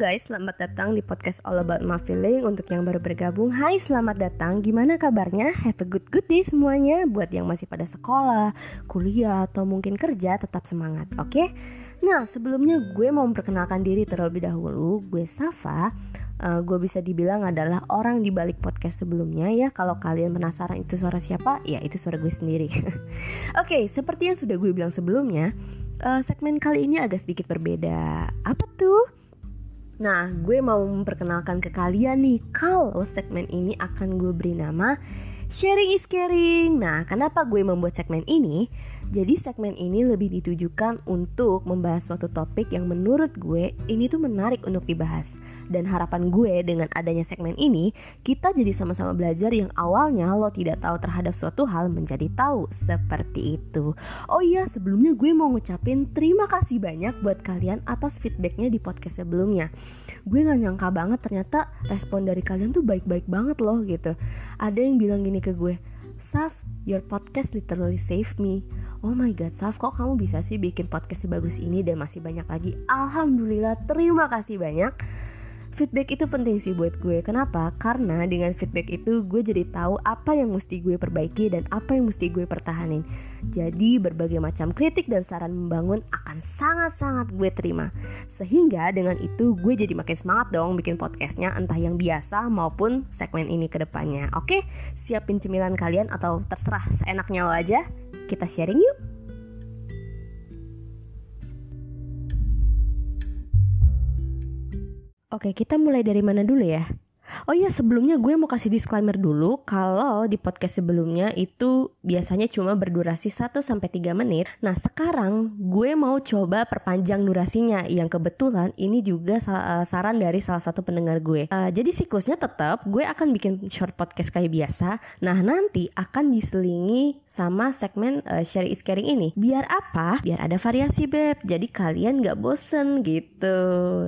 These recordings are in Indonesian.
guys, selamat datang di podcast All About My Feeling Untuk yang baru bergabung, hai selamat datang Gimana kabarnya? Have a good good day semuanya Buat yang masih pada sekolah, kuliah, atau mungkin kerja tetap semangat, oke? Okay? Nah sebelumnya gue mau memperkenalkan diri terlebih dahulu Gue Safa uh, gue bisa dibilang adalah orang di balik podcast sebelumnya ya. Kalau kalian penasaran itu suara siapa, ya itu suara gue sendiri. Oke, okay, seperti yang sudah gue bilang sebelumnya, uh, segmen kali ini agak sedikit berbeda. Apa tuh? Nah, gue mau memperkenalkan ke kalian nih kalau segmen ini akan gue beri nama Sharing is caring. Nah, kenapa gue membuat segmen ini? Jadi segmen ini lebih ditujukan untuk membahas suatu topik yang menurut gue ini tuh menarik untuk dibahas. Dan harapan gue dengan adanya segmen ini, kita jadi sama-sama belajar yang awalnya lo tidak tahu terhadap suatu hal menjadi tahu. Seperti itu. Oh iya, sebelumnya gue mau ngucapin terima kasih banyak buat kalian atas feedbacknya di podcast sebelumnya. Gue gak nyangka banget ternyata respon dari kalian tuh baik-baik banget loh gitu. Ada yang bilang gini ke gue, Saf, your podcast literally saved me. Oh my god, Saf, kok kamu bisa sih bikin podcast sebagus ini dan masih banyak lagi? Alhamdulillah, terima kasih banyak. Feedback itu penting sih buat gue. Kenapa? Karena dengan feedback itu gue jadi tahu apa yang mesti gue perbaiki dan apa yang mesti gue pertahanin. Jadi berbagai macam kritik dan saran membangun akan sangat-sangat gue terima. Sehingga dengan itu gue jadi makin semangat dong bikin podcastnya entah yang biasa maupun segmen ini ke depannya. Oke, siapin cemilan kalian atau terserah seenaknya lo aja. Kita sharing yuk. Oke, kita mulai dari mana dulu ya? Oh iya sebelumnya gue mau kasih disclaimer dulu kalau di podcast sebelumnya itu biasanya cuma berdurasi 1 sampai 3 menit. Nah, sekarang gue mau coba perpanjang durasinya yang kebetulan ini juga eh, saran dari salah satu pendengar gue. Uh, jadi siklusnya tetap gue akan bikin short podcast kayak biasa. Nah, nanti akan diselingi sama segmen uh, sharing is caring ini. Biar apa? Biar ada variasi beb. Jadi kalian gak bosen gitu.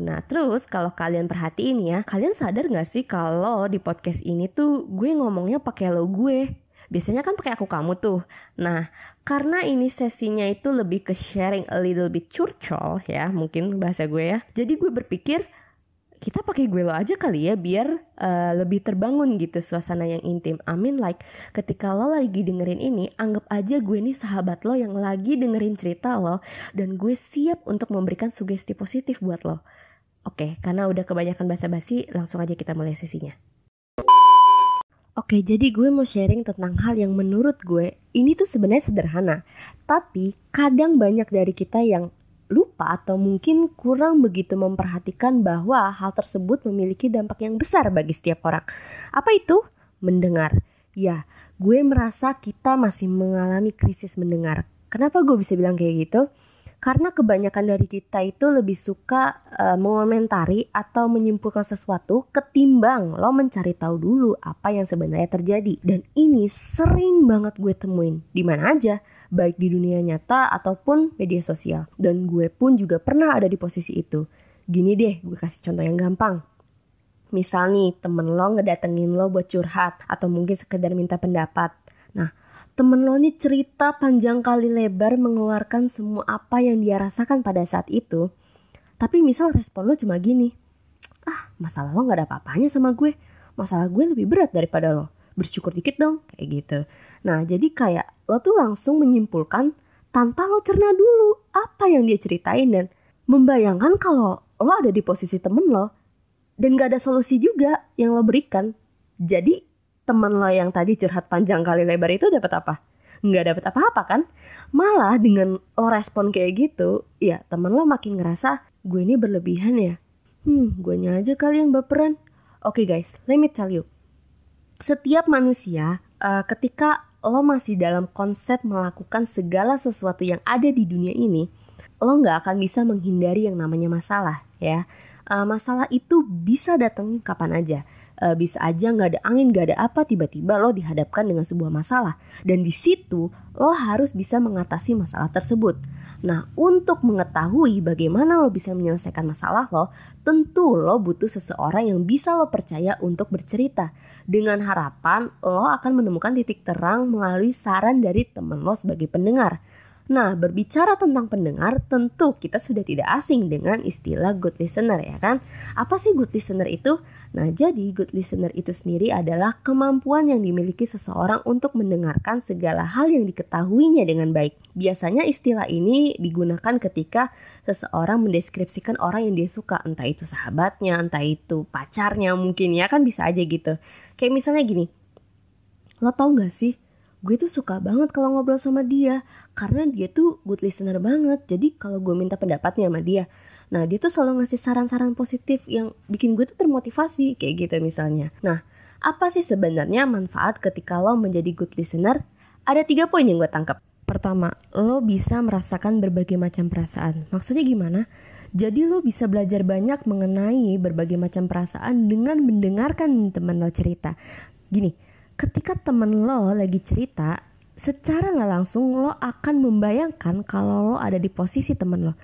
Nah, terus kalau kalian perhatiin ya, kalian sadar gak sih kalau di podcast ini tuh gue ngomongnya pakai lo gue. Biasanya kan pakai aku kamu tuh. Nah, karena ini sesinya itu lebih ke sharing a little bit curcol ya, mungkin bahasa gue ya. Jadi gue berpikir kita pakai gue lo aja kali ya biar uh, lebih terbangun gitu suasana yang intim. Amin like ketika lo lagi dengerin ini anggap aja gue nih sahabat lo yang lagi dengerin cerita lo dan gue siap untuk memberikan sugesti positif buat lo. Oke, karena udah kebanyakan basa-basi, langsung aja kita mulai sesinya. Oke, jadi gue mau sharing tentang hal yang menurut gue ini tuh sebenarnya sederhana, tapi kadang banyak dari kita yang lupa atau mungkin kurang begitu memperhatikan bahwa hal tersebut memiliki dampak yang besar bagi setiap orang. Apa itu? Mendengar. Ya, gue merasa kita masih mengalami krisis mendengar. Kenapa gue bisa bilang kayak gitu? Karena kebanyakan dari kita itu lebih suka uh, mengomentari atau menyimpulkan sesuatu ketimbang lo mencari tahu dulu apa yang sebenarnya terjadi. Dan ini sering banget gue temuin. Di mana aja baik di dunia nyata ataupun media sosial. Dan gue pun juga pernah ada di posisi itu. Gini deh gue kasih contoh yang gampang. Misal nih temen lo ngedatengin lo buat curhat atau mungkin sekedar minta pendapat. Nah temen lo nih cerita panjang kali lebar mengeluarkan semua apa yang dia rasakan pada saat itu. Tapi misal respon lo cuma gini, ah masalah lo gak ada apa-apanya sama gue, masalah gue lebih berat daripada lo, bersyukur dikit dong, kayak gitu. Nah jadi kayak lo tuh langsung menyimpulkan tanpa lo cerna dulu apa yang dia ceritain dan membayangkan kalau lo ada di posisi temen lo dan gak ada solusi juga yang lo berikan. Jadi teman lo yang tadi curhat panjang kali lebar itu dapat apa? Nggak dapat apa-apa kan? Malah dengan lo respon kayak gitu, ya teman lo makin ngerasa gue ini berlebihan ya. Hmm, gue aja kali yang baperan. Oke okay guys, let me tell you. Setiap manusia uh, ketika lo masih dalam konsep melakukan segala sesuatu yang ada di dunia ini, lo nggak akan bisa menghindari yang namanya masalah ya. Uh, masalah itu bisa datang kapan aja uh, bisa aja nggak ada angin nggak ada apa tiba-tiba lo dihadapkan dengan sebuah masalah dan di situ lo harus bisa mengatasi masalah tersebut. Nah, untuk mengetahui bagaimana lo bisa menyelesaikan masalah lo, tentu lo butuh seseorang yang bisa lo percaya untuk bercerita. Dengan harapan lo akan menemukan titik terang melalui saran dari teman lo sebagai pendengar. Nah, berbicara tentang pendengar, tentu kita sudah tidak asing dengan istilah good listener ya kan? Apa sih good listener itu? Nah, jadi good listener itu sendiri adalah kemampuan yang dimiliki seseorang untuk mendengarkan segala hal yang diketahuinya dengan baik. Biasanya istilah ini digunakan ketika seseorang mendeskripsikan orang yang dia suka, entah itu sahabatnya, entah itu pacarnya mungkin ya kan bisa aja gitu. Kayak misalnya gini, lo tau gak sih gue tuh suka banget kalau ngobrol sama dia karena dia tuh good listener banget. Jadi kalau gue minta pendapatnya sama dia nah dia tuh selalu ngasih saran-saran positif yang bikin gue tuh termotivasi kayak gitu misalnya. Nah apa sih sebenarnya manfaat ketika lo menjadi good listener? Ada tiga poin yang gue tangkap. Pertama lo bisa merasakan berbagai macam perasaan. Maksudnya gimana? Jadi lo bisa belajar banyak mengenai berbagai macam perasaan dengan mendengarkan teman lo cerita. Gini ketika temen lo lagi cerita, secara nggak langsung lo akan membayangkan kalau lo ada di posisi temen lo.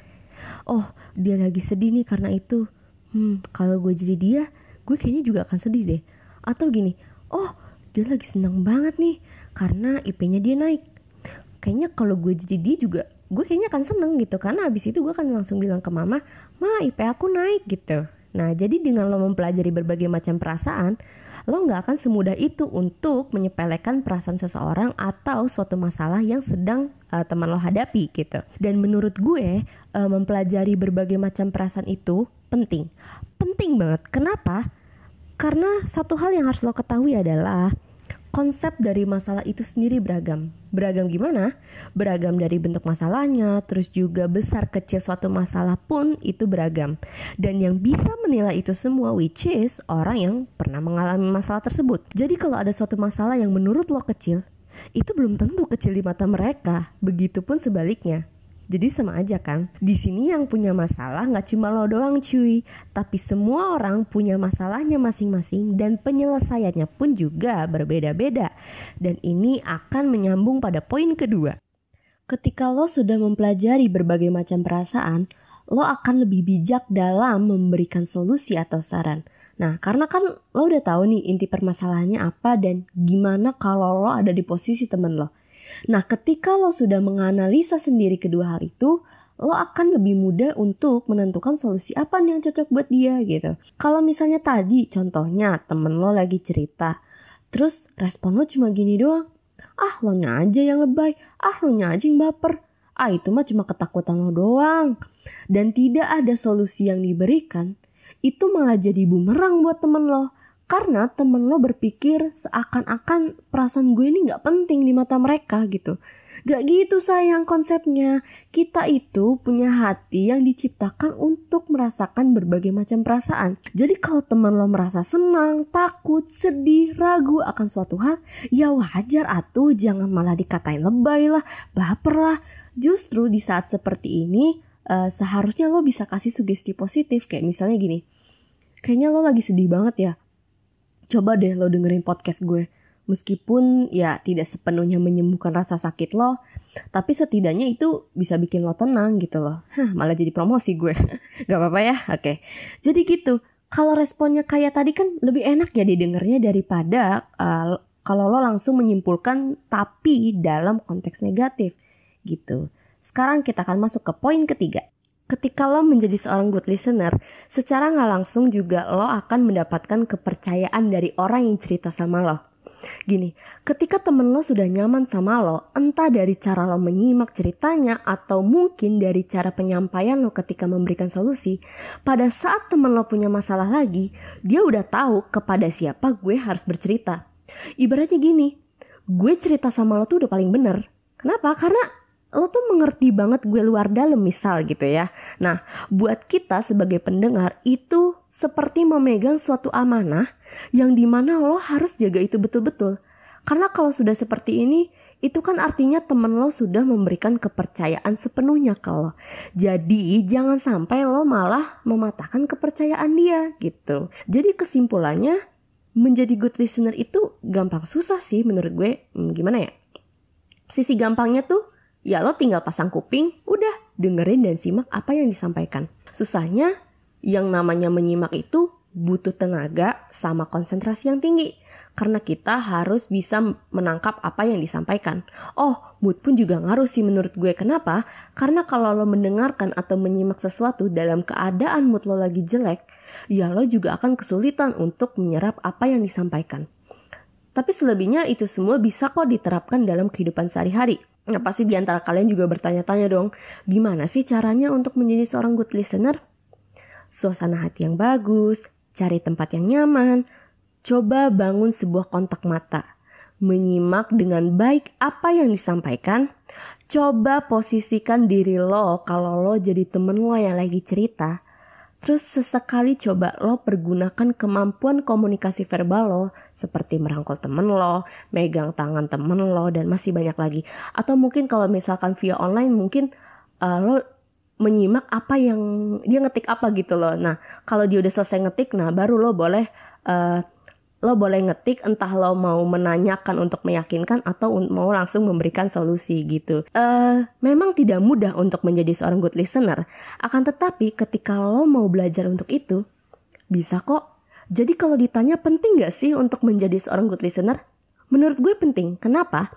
Oh, dia lagi sedih nih karena itu. Hmm, kalau gue jadi dia, gue kayaknya juga akan sedih deh. Atau gini, oh dia lagi senang banget nih karena IP-nya dia naik. Kayaknya kalau gue jadi dia juga, gue kayaknya akan seneng gitu. Karena abis itu gue akan langsung bilang ke mama, ma IP aku naik gitu. Nah, jadi dengan lo mempelajari berbagai macam perasaan, lo nggak akan semudah itu untuk menyepelekan perasaan seseorang atau suatu masalah yang sedang uh, teman lo hadapi gitu. Dan menurut gue uh, mempelajari berbagai macam perasaan itu penting, penting banget. Kenapa? Karena satu hal yang harus lo ketahui adalah konsep dari masalah itu sendiri beragam. Beragam gimana? Beragam dari bentuk masalahnya, terus juga besar kecil suatu masalah pun itu beragam. Dan yang bisa menilai itu semua which is orang yang pernah mengalami masalah tersebut. Jadi kalau ada suatu masalah yang menurut lo kecil, itu belum tentu kecil di mata mereka. Begitupun sebaliknya. Jadi sama aja kan. Di sini yang punya masalah nggak cuma lo doang cuy, tapi semua orang punya masalahnya masing-masing dan penyelesaiannya pun juga berbeda-beda. Dan ini akan menyambung pada poin kedua. Ketika lo sudah mempelajari berbagai macam perasaan, lo akan lebih bijak dalam memberikan solusi atau saran. Nah, karena kan lo udah tahu nih inti permasalahannya apa dan gimana kalau lo ada di posisi temen lo. Nah, ketika lo sudah menganalisa sendiri kedua hal itu, lo akan lebih mudah untuk menentukan solusi apa yang cocok buat dia gitu. Kalau misalnya tadi contohnya temen lo lagi cerita, terus respon lo cuma gini doang. Ah lo nya aja yang lebay, ah lo nya aja yang baper. Ah itu mah cuma ketakutan lo doang. Dan tidak ada solusi yang diberikan, itu malah jadi bumerang buat temen lo. Karena temen lo berpikir seakan-akan perasaan gue ini gak penting di mata mereka gitu. Gak gitu sayang konsepnya. Kita itu punya hati yang diciptakan untuk merasakan berbagai macam perasaan. Jadi kalau teman lo merasa senang, takut, sedih, ragu akan suatu hal, ya wajar atuh jangan malah dikatain lebay lah, baper lah. Justru di saat seperti ini, uh, seharusnya lo bisa kasih sugesti positif kayak misalnya gini. Kayaknya lo lagi sedih banget ya, coba deh lo dengerin podcast gue. Meskipun ya tidak sepenuhnya menyembuhkan rasa sakit lo, tapi setidaknya itu bisa bikin lo tenang gitu loh. Hah, malah jadi promosi gue. Gak apa-apa ya? Oke. Jadi gitu. Kalau responnya kayak tadi kan lebih enak ya didengarnya daripada uh, kalau lo langsung menyimpulkan tapi dalam konteks negatif gitu. Sekarang kita akan masuk ke poin ketiga ketika lo menjadi seorang good listener, secara nggak langsung juga lo akan mendapatkan kepercayaan dari orang yang cerita sama lo. Gini, ketika temen lo sudah nyaman sama lo, entah dari cara lo menyimak ceritanya atau mungkin dari cara penyampaian lo ketika memberikan solusi, pada saat temen lo punya masalah lagi, dia udah tahu kepada siapa gue harus bercerita. Ibaratnya gini, gue cerita sama lo tuh udah paling bener. Kenapa? Karena lo tuh mengerti banget gue luar dalam misal gitu ya. Nah, buat kita sebagai pendengar itu seperti memegang suatu amanah yang di mana lo harus jaga itu betul-betul. Karena kalau sudah seperti ini, itu kan artinya temen lo sudah memberikan kepercayaan sepenuhnya ke lo. Jadi jangan sampai lo malah mematahkan kepercayaan dia gitu. Jadi kesimpulannya menjadi good listener itu gampang susah sih menurut gue. Hmm, gimana ya? Sisi gampangnya tuh ya lo tinggal pasang kuping, udah dengerin dan simak apa yang disampaikan. Susahnya, yang namanya menyimak itu butuh tenaga sama konsentrasi yang tinggi. karena kita harus bisa menangkap apa yang disampaikan. Oh, mood pun juga ngaruh sih menurut gue. Kenapa? Karena kalau lo mendengarkan atau menyimak sesuatu dalam keadaan mood lo lagi jelek, ya lo juga akan kesulitan untuk menyerap apa yang disampaikan. Tapi selebihnya itu semua bisa kok diterapkan dalam kehidupan sehari-hari. Nah, pasti di antara kalian juga bertanya-tanya dong, gimana sih caranya untuk menjadi seorang good listener? Suasana hati yang bagus, cari tempat yang nyaman, Coba bangun sebuah kontak mata. Menyimak dengan baik apa yang disampaikan. Coba posisikan diri lo kalau lo jadi temen lo yang lagi cerita. Terus sesekali coba lo pergunakan kemampuan komunikasi verbal lo seperti merangkul temen lo, megang tangan temen lo, dan masih banyak lagi. Atau mungkin kalau misalkan via online mungkin uh, lo menyimak apa yang dia ngetik apa gitu loh. Nah kalau dia udah selesai ngetik, nah baru lo boleh uh, lo boleh ngetik entah lo mau menanyakan untuk meyakinkan atau mau langsung memberikan solusi gitu. Uh, memang tidak mudah untuk menjadi seorang good listener, akan tetapi ketika lo mau belajar untuk itu, bisa kok. Jadi kalau ditanya penting gak sih untuk menjadi seorang good listener? Menurut gue penting. Kenapa?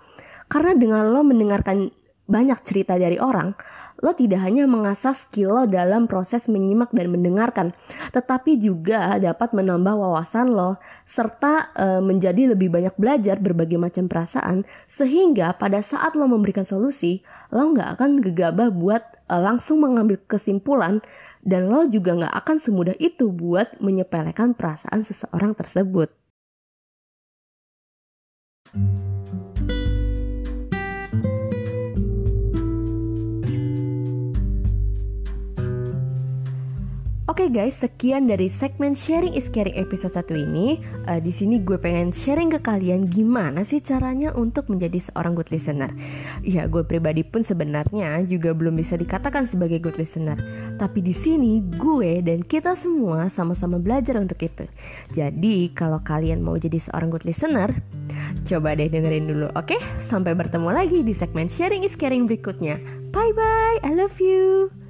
Karena dengan lo mendengarkan banyak cerita dari orang, lo tidak hanya mengasah skill lo dalam proses menyimak dan mendengarkan, tetapi juga dapat menambah wawasan lo serta e, menjadi lebih banyak belajar berbagai macam perasaan sehingga pada saat lo memberikan solusi, lo nggak akan gegabah buat e, langsung mengambil kesimpulan dan lo juga nggak akan semudah itu buat menyepelekan perasaan seseorang tersebut. Oke okay guys, sekian dari segmen Sharing is Caring episode 1 ini. Uh, di sini gue pengen sharing ke kalian gimana sih caranya untuk menjadi seorang good listener. Ya, gue pribadi pun sebenarnya juga belum bisa dikatakan sebagai good listener. Tapi di sini gue dan kita semua sama-sama belajar untuk itu. Jadi, kalau kalian mau jadi seorang good listener, coba deh dengerin dulu, oke? Okay? Sampai bertemu lagi di segmen Sharing is Caring berikutnya. Bye bye, I love you.